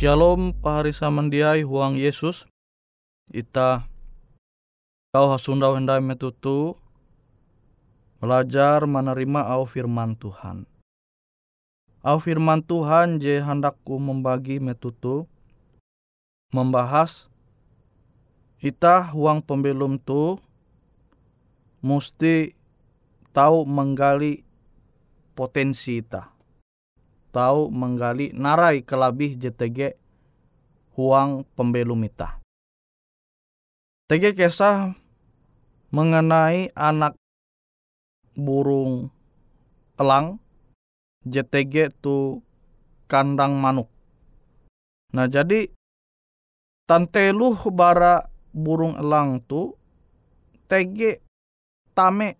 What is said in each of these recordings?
Shalom pahari samandiai huang Yesus. Ita kau hasundau hendai metutu belajar menerima au firman Tuhan. Au firman Tuhan je hendakku membagi metutu membahas ita huang pembelum tu mesti tahu menggali potensi ita tahu menggali narai kelabih JTG huang pembelum ita. TG kisah mengenai anak burung elang JTG tu kandang manuk. Nah jadi tanteluh bara burung elang tu TG tame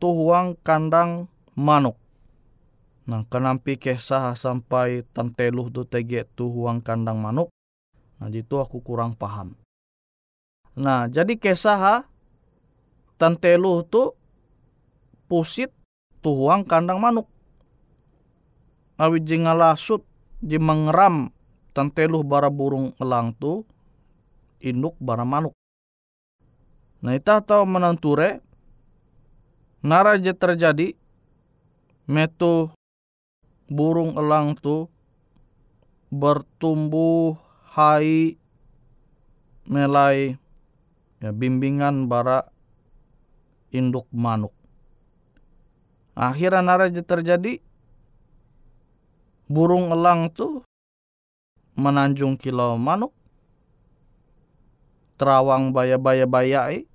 tuhuang kandang manuk. Nah, kenampi kisah sampai tanteluh tu tege tu huang kandang manuk. Nah, itu aku kurang paham. Nah, jadi kisah tanteluh tu pusit tu huang kandang manuk. Awi jingalasut di mengeram tanteluh bara burung elang tu induk bara manuk. Nah, itu tahu menanture naraja terjadi metu burung elang tu bertumbuh hai melai ya, bimbingan bara induk manuk. Akhirnya naraja terjadi burung elang tu menanjung kilau manuk terawang baya-baya bayai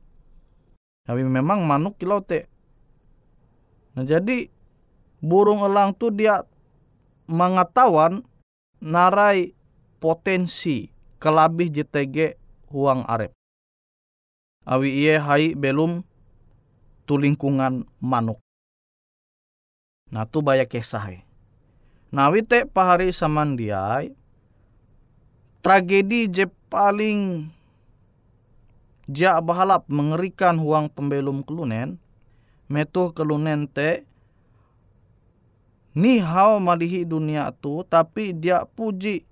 tapi memang manuk kilau te. Nah jadi burung elang tu dia mengetahuan narai potensi kelabih JTG huang arep. Awi iye hai belum tu lingkungan manuk. Nah tu banyak kisah. Nah wite pahari samandiai tragedi je paling ja bahalap mengerikan huang pembelum kelunen metu kelunen te ni hao malihi dunia tu tapi dia puji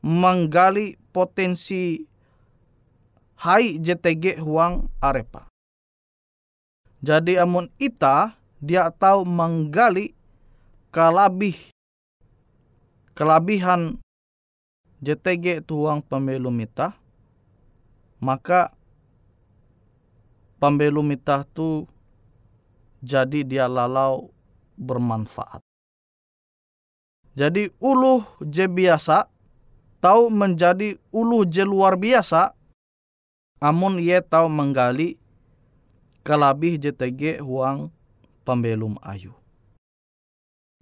menggali potensi hai JTG huang arepa. Jadi amun ita dia tahu menggali kelabih kelabihan JTG tuang pembelum ita maka pembelum ita tu jadi dia lalau bermanfaat. Jadi uluh je biasa tahu menjadi uluh je luar biasa amun ye tahu menggali kelabih JTG huang pembelum ayu.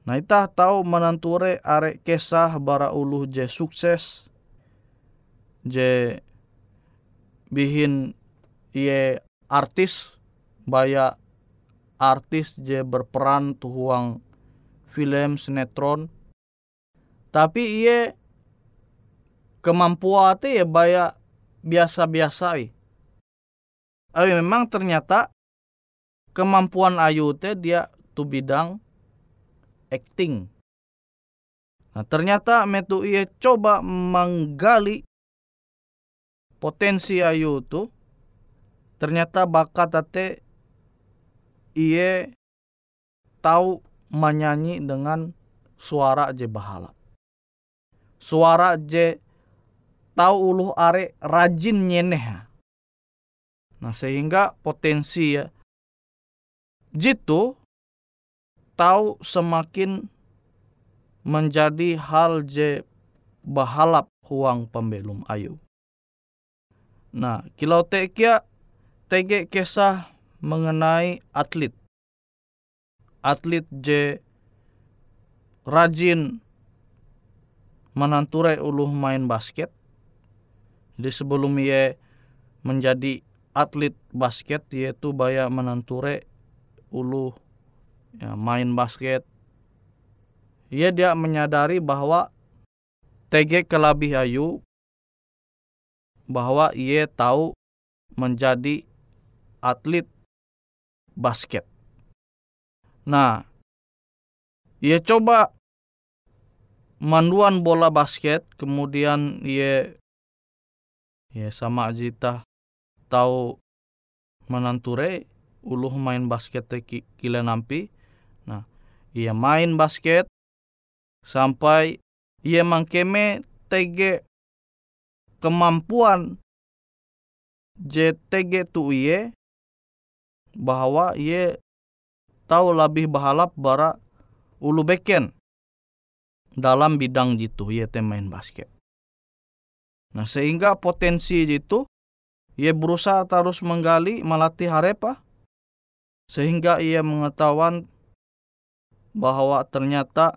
Nah itah tahu menanture arek kesah bara uluh je sukses je bihin ye artis baya artis je berperan tuhuang film sinetron tapi iye kemampuan ya baya biasa-biasa i. Ayo memang ternyata kemampuan Ayu te dia tu bidang acting. Nah, ternyata metu iye coba menggali potensi Ayu tu ternyata bakat tate iye tahu menyanyi dengan suara je bahalap suara je tahu uluh are rajin nyeneh. Nah sehingga potensi ya jitu tahu semakin menjadi hal je bahalap huang pembelum ayu. Nah, kilau tekia tege kisah mengenai atlet. Atlet je rajin menanture uluh main basket. Jadi sebelum ia menjadi atlet basket yaitu baya menanture uluh ya, main basket. Ia dia menyadari bahwa TG kelabih ayu bahwa ia tahu menjadi atlet basket. Nah, ia coba manduan bola basket kemudian ye ya sama ajita tahu menanture uluh main basket te kila nampi. Nah ia main basket sampai ia mangkeme tege kemampuan JTG tu iye bahwa ia tahu lebih bahalap bara ulu beken dalam bidang jitu ia main basket. Nah sehingga potensi jitu ia berusaha terus menggali melatih harepa sehingga ia mengetahuan bahwa ternyata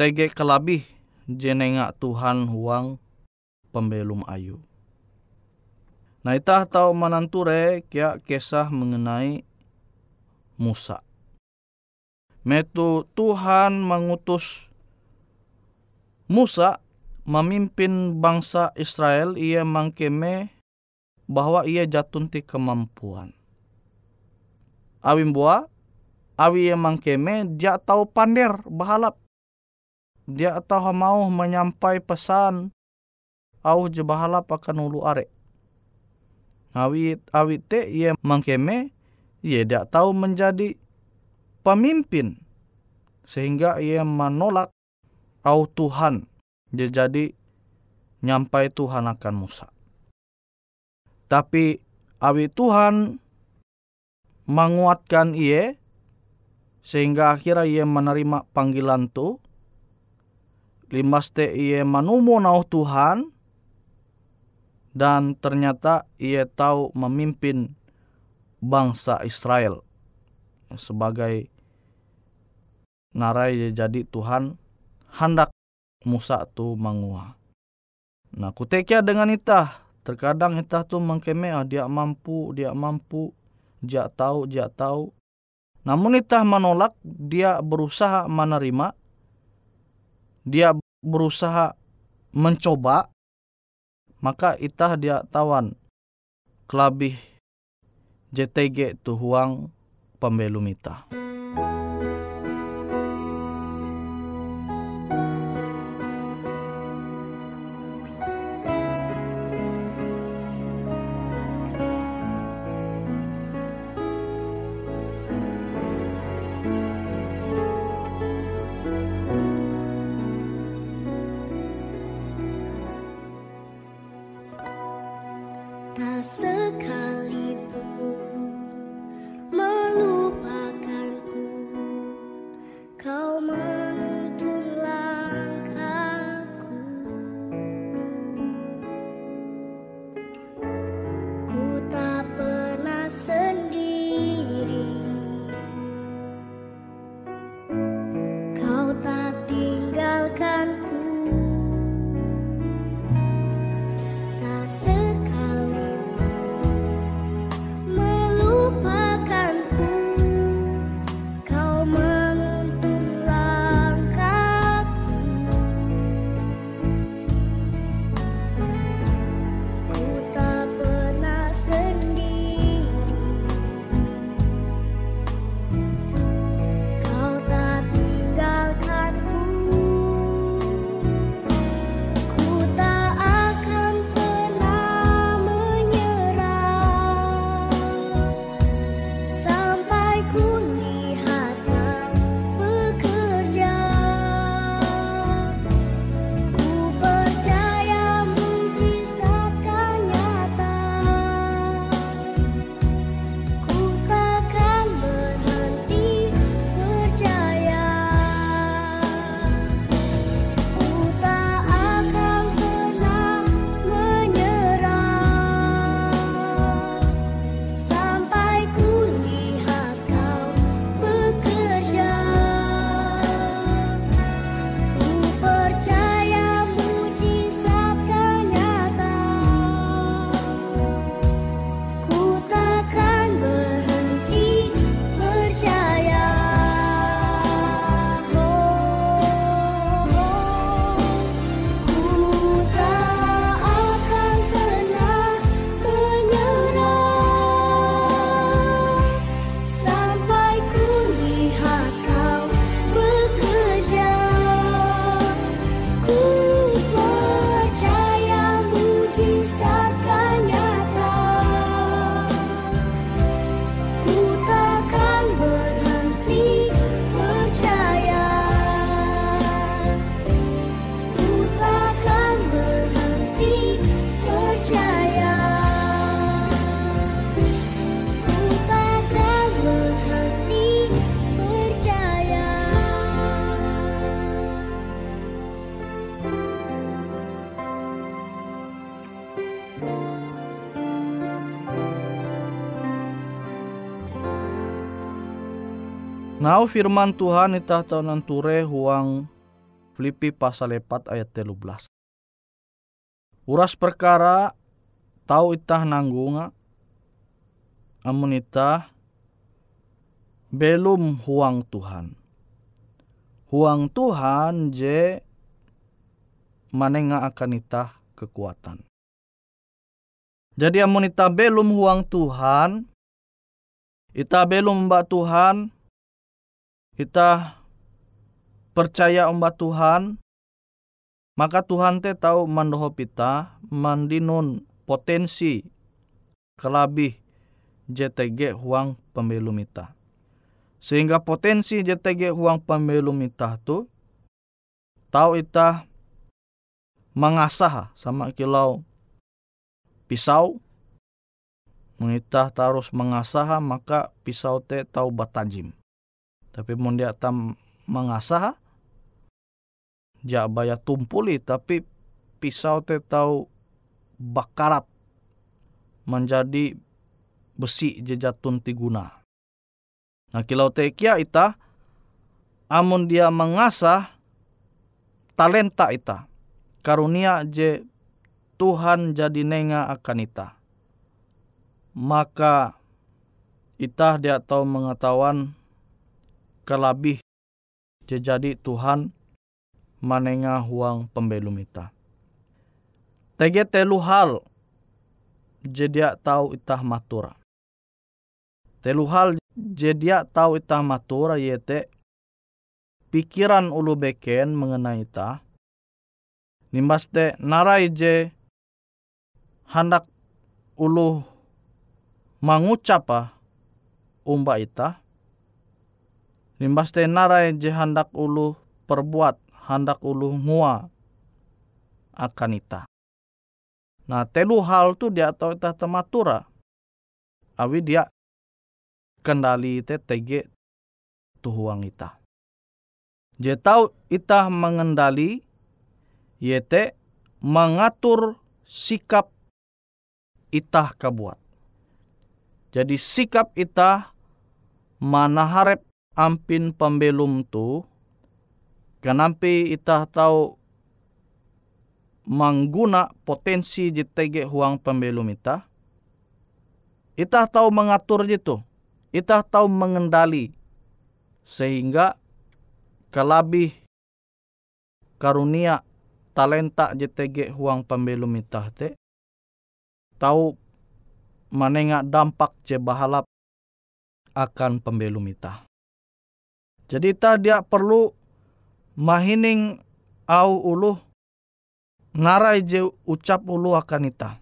TG kelabih jenenga Tuhan huang pembelum ayu. Nah itah tahu menanture kia kisah mengenai Musa. Metu Tuhan mengutus Musa memimpin bangsa Israel ia mangkeme bahwa ia jatunti kemampuan. Awim buah, awi ia mangkeme dia tahu pander bahalap. Dia tahu mau menyampai pesan au je bahalap akan ulu are. Awi awi te ia mangkeme ia tidak tahu menjadi pemimpin sehingga ia menolak au Tuhan jadi nyampai Tuhan akan Musa. Tapi awi Tuhan menguatkan ia sehingga akhirnya ia menerima panggilan tu. Limas te ia manumu nau Tuhan dan ternyata ia tahu memimpin bangsa Israel sebagai narai jadi Tuhan hendak Musa tu mangua. Nah kutekia dengan itah. Terkadang itah tu mengkeme dia mampu dia mampu. Dia tahu dia tahu. Namun itah menolak dia berusaha menerima. Dia berusaha mencoba. Maka itah dia tawan. Kelabih JTG tuhuang pembelum itah. Ngau firman Tuhan ita tahu nanture huang Filipi pasal 4 ayat 13. Uras perkara tahu itah nanggunga amun itah belum huang Tuhan. Huang Tuhan je manenga akan itah kekuatan. Jadi amun itah belum huang Tuhan, itah belum mbak Tuhan, kita percaya umbat Tuhan, maka Tuhan te tahu mandoho pita mandinun potensi kelabih JTG huang pembelum ita. Sehingga potensi JTG huang pembelum ita tu tahu ita mengasah sama kilau pisau mengitah terus mengasah maka pisau te tahu batajim tapi mau dia tam mengasah ja baya tumpuli tapi pisau te tahu bakarat menjadi besi jejatun tiguna. Nah kilau te kia ita amun dia mengasah talenta ita karunia je Tuhan jadi nenga akan ita. Maka ita dia tahu mengetahuan kelabih jadi Tuhan manenga huang pembelum ita. Tege telu hal jedia tahu itah matura. Telu hal jedia tahu itah matura yete pikiran ulu beken mengenai ita. Nimbas te narai je hendak ulu mengucapa umba ita Limbas te narai je hendak ulu perbuat, hendak ulu ngua akan ita. Nah telu hal tu dia tahu ita tematura. Awi dia kendali te tege tuhuang ita. Je tahu ita mengendali yete mengatur sikap itah kabuat. Jadi sikap itah mana harap ampin pembelum tu kenampi itah tahu mengguna potensi JTG huang pembelum itah itah tahu mengatur gitu itah tahu mengendali sehingga kelabih karunia talenta JTG huang pembelum itah te tahu manenga dampak je bahalap akan pembelum itah. Jadi dia perlu mahining au ulu narai je ucap ulu akan ita.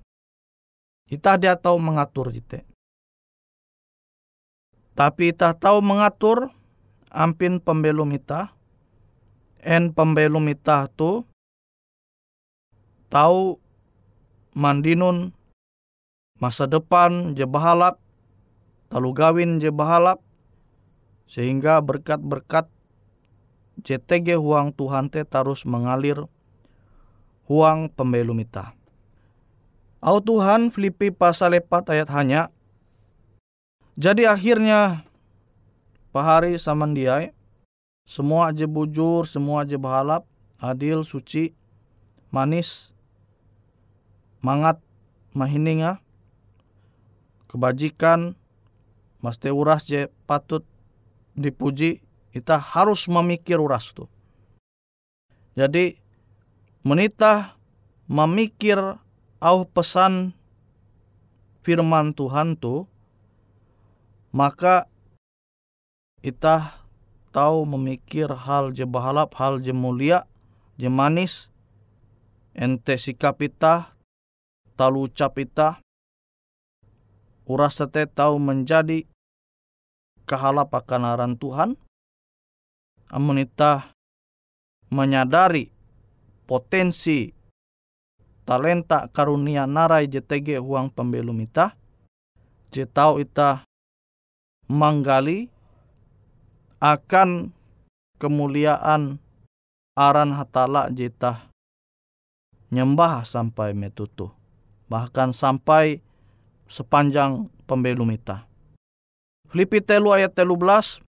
Ita dia tahu mengatur jite. Tapi ita tahu mengatur ampin pembelum ita. En pembelum ita tu tahu mandinun masa depan je bahalap, talu gawin je bahalap, sehingga berkat-berkat JTG huang Tuhan te terus mengalir huang pembelum ita. Au Tuhan Filipi pasal 4 ayat hanya. Jadi akhirnya pahari samandiai semua aja bujur, semua aja bahalap, adil, suci, manis, mangat, mahininga, kebajikan, maste uras je patut dipuji, kita harus memikir uras tu. Jadi menita memikir au pesan firman Tuhan tu, maka kita tahu memikir hal je bahalap, hal je mulia, je manis, ente sikap kita, talu ucap kita, uras tahu menjadi kahalap akan aran Tuhan, amun ita menyadari potensi talenta karunia narai JTG huang pembelum ita, je tahu ita manggali akan kemuliaan aran hatala jeta nyembah sampai metutu bahkan sampai sepanjang pembelum ita. Filipi telu ayat telu belas.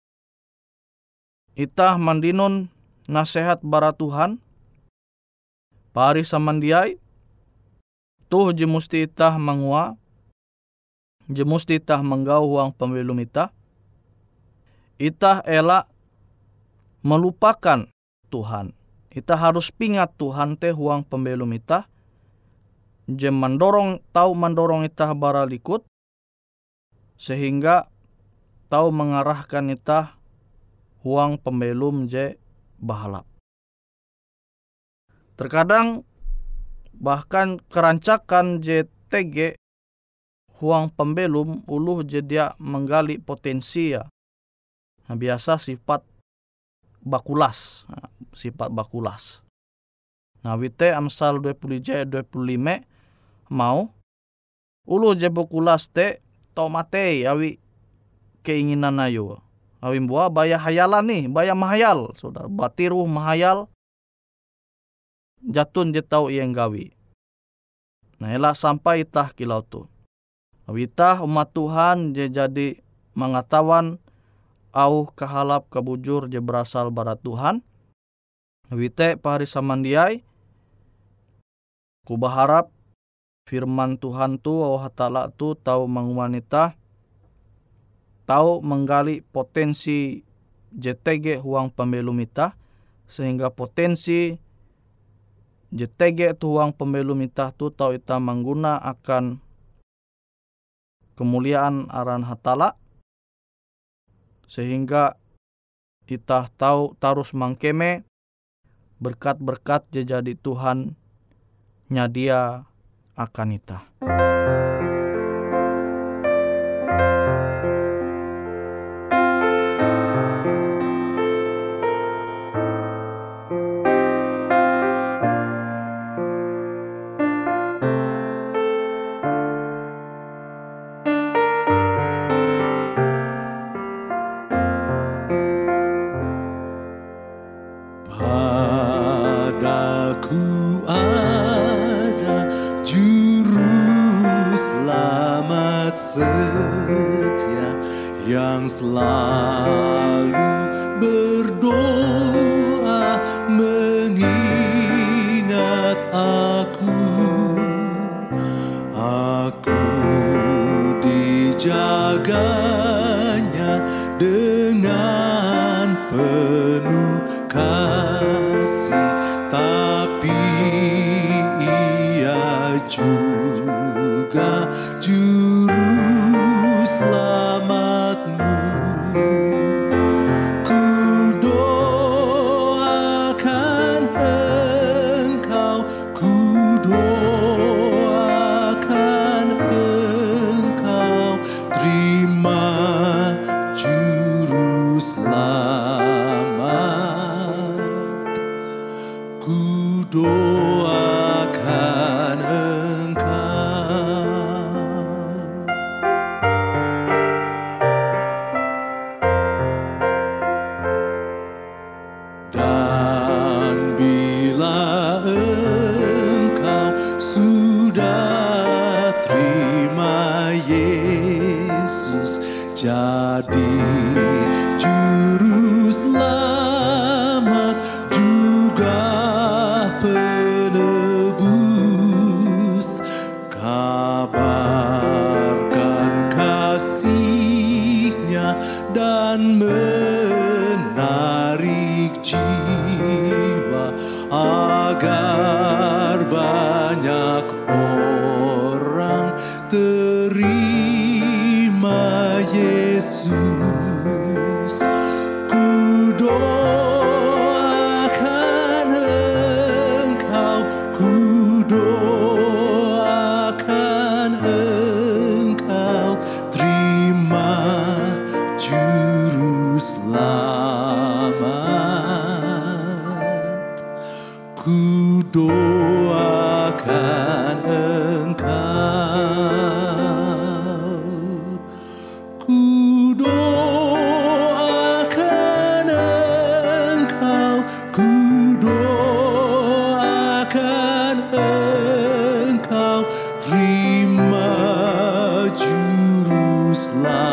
itah mandinun nasihat bara Tuhan. Pari samandiai. Tuh je musti itah mangua. Je musti itah menggau huang pembelum itah. Itah elak melupakan Tuhan. Itah harus pingat Tuhan teh huang pembelum itah. Je mendorong tahu mendorong itah bara likut. Sehingga tahu mengarahkan itah huang pembelum je bahalap. Terkadang bahkan kerancakan JTG huang pembelum uluh je dia menggali potensi ya. Nah, biasa sifat bakulas, nah, sifat bakulas. Nah, wite Amsal 20 j 25 mau ulu je bakulas te to matei awi keinginan ayo. Awi buah baya hayalan nih, baya mahayal, saudara. Batiru mahayal, jatun je tau yang gawi. Nah, elah sampai itah kilau tu. Witah umat Tuhan je jadi mengetahuan au kahalap kabujur je berasal bara Tuhan. Wite pahari samandiai ku berharap firman Tuhan tu au hatala tu tahu mengwanita tahu menggali potensi JTG huang pembelum ita sehingga potensi JTG tu huang pembelum ita tu tahu ita mengguna akan kemuliaan aran hatala sehingga kita tahu tarus mangkeme berkat-berkat jadi Tuhan nyadia akan ita. Kudo terima juru selamat.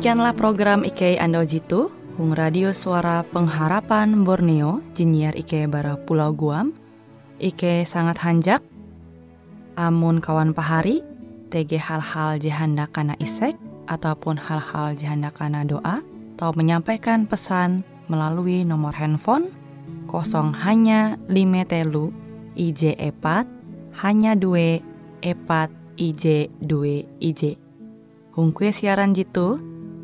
Demikianlah program Ike Ando Jitu, Hung Radio Suara Pengharapan Borneo, Jinnyar Ike Bara Pulau Guam. Ike sangat hanjak, amun kawan pahari, TG hal-hal jihanda kana isek, ataupun hal-hal jihanda kana doa, atau menyampaikan pesan melalui nomor handphone kosong hanya lima telu IJ epat hanya dua epat IJ dua IJ. Hung kue siaran jitu,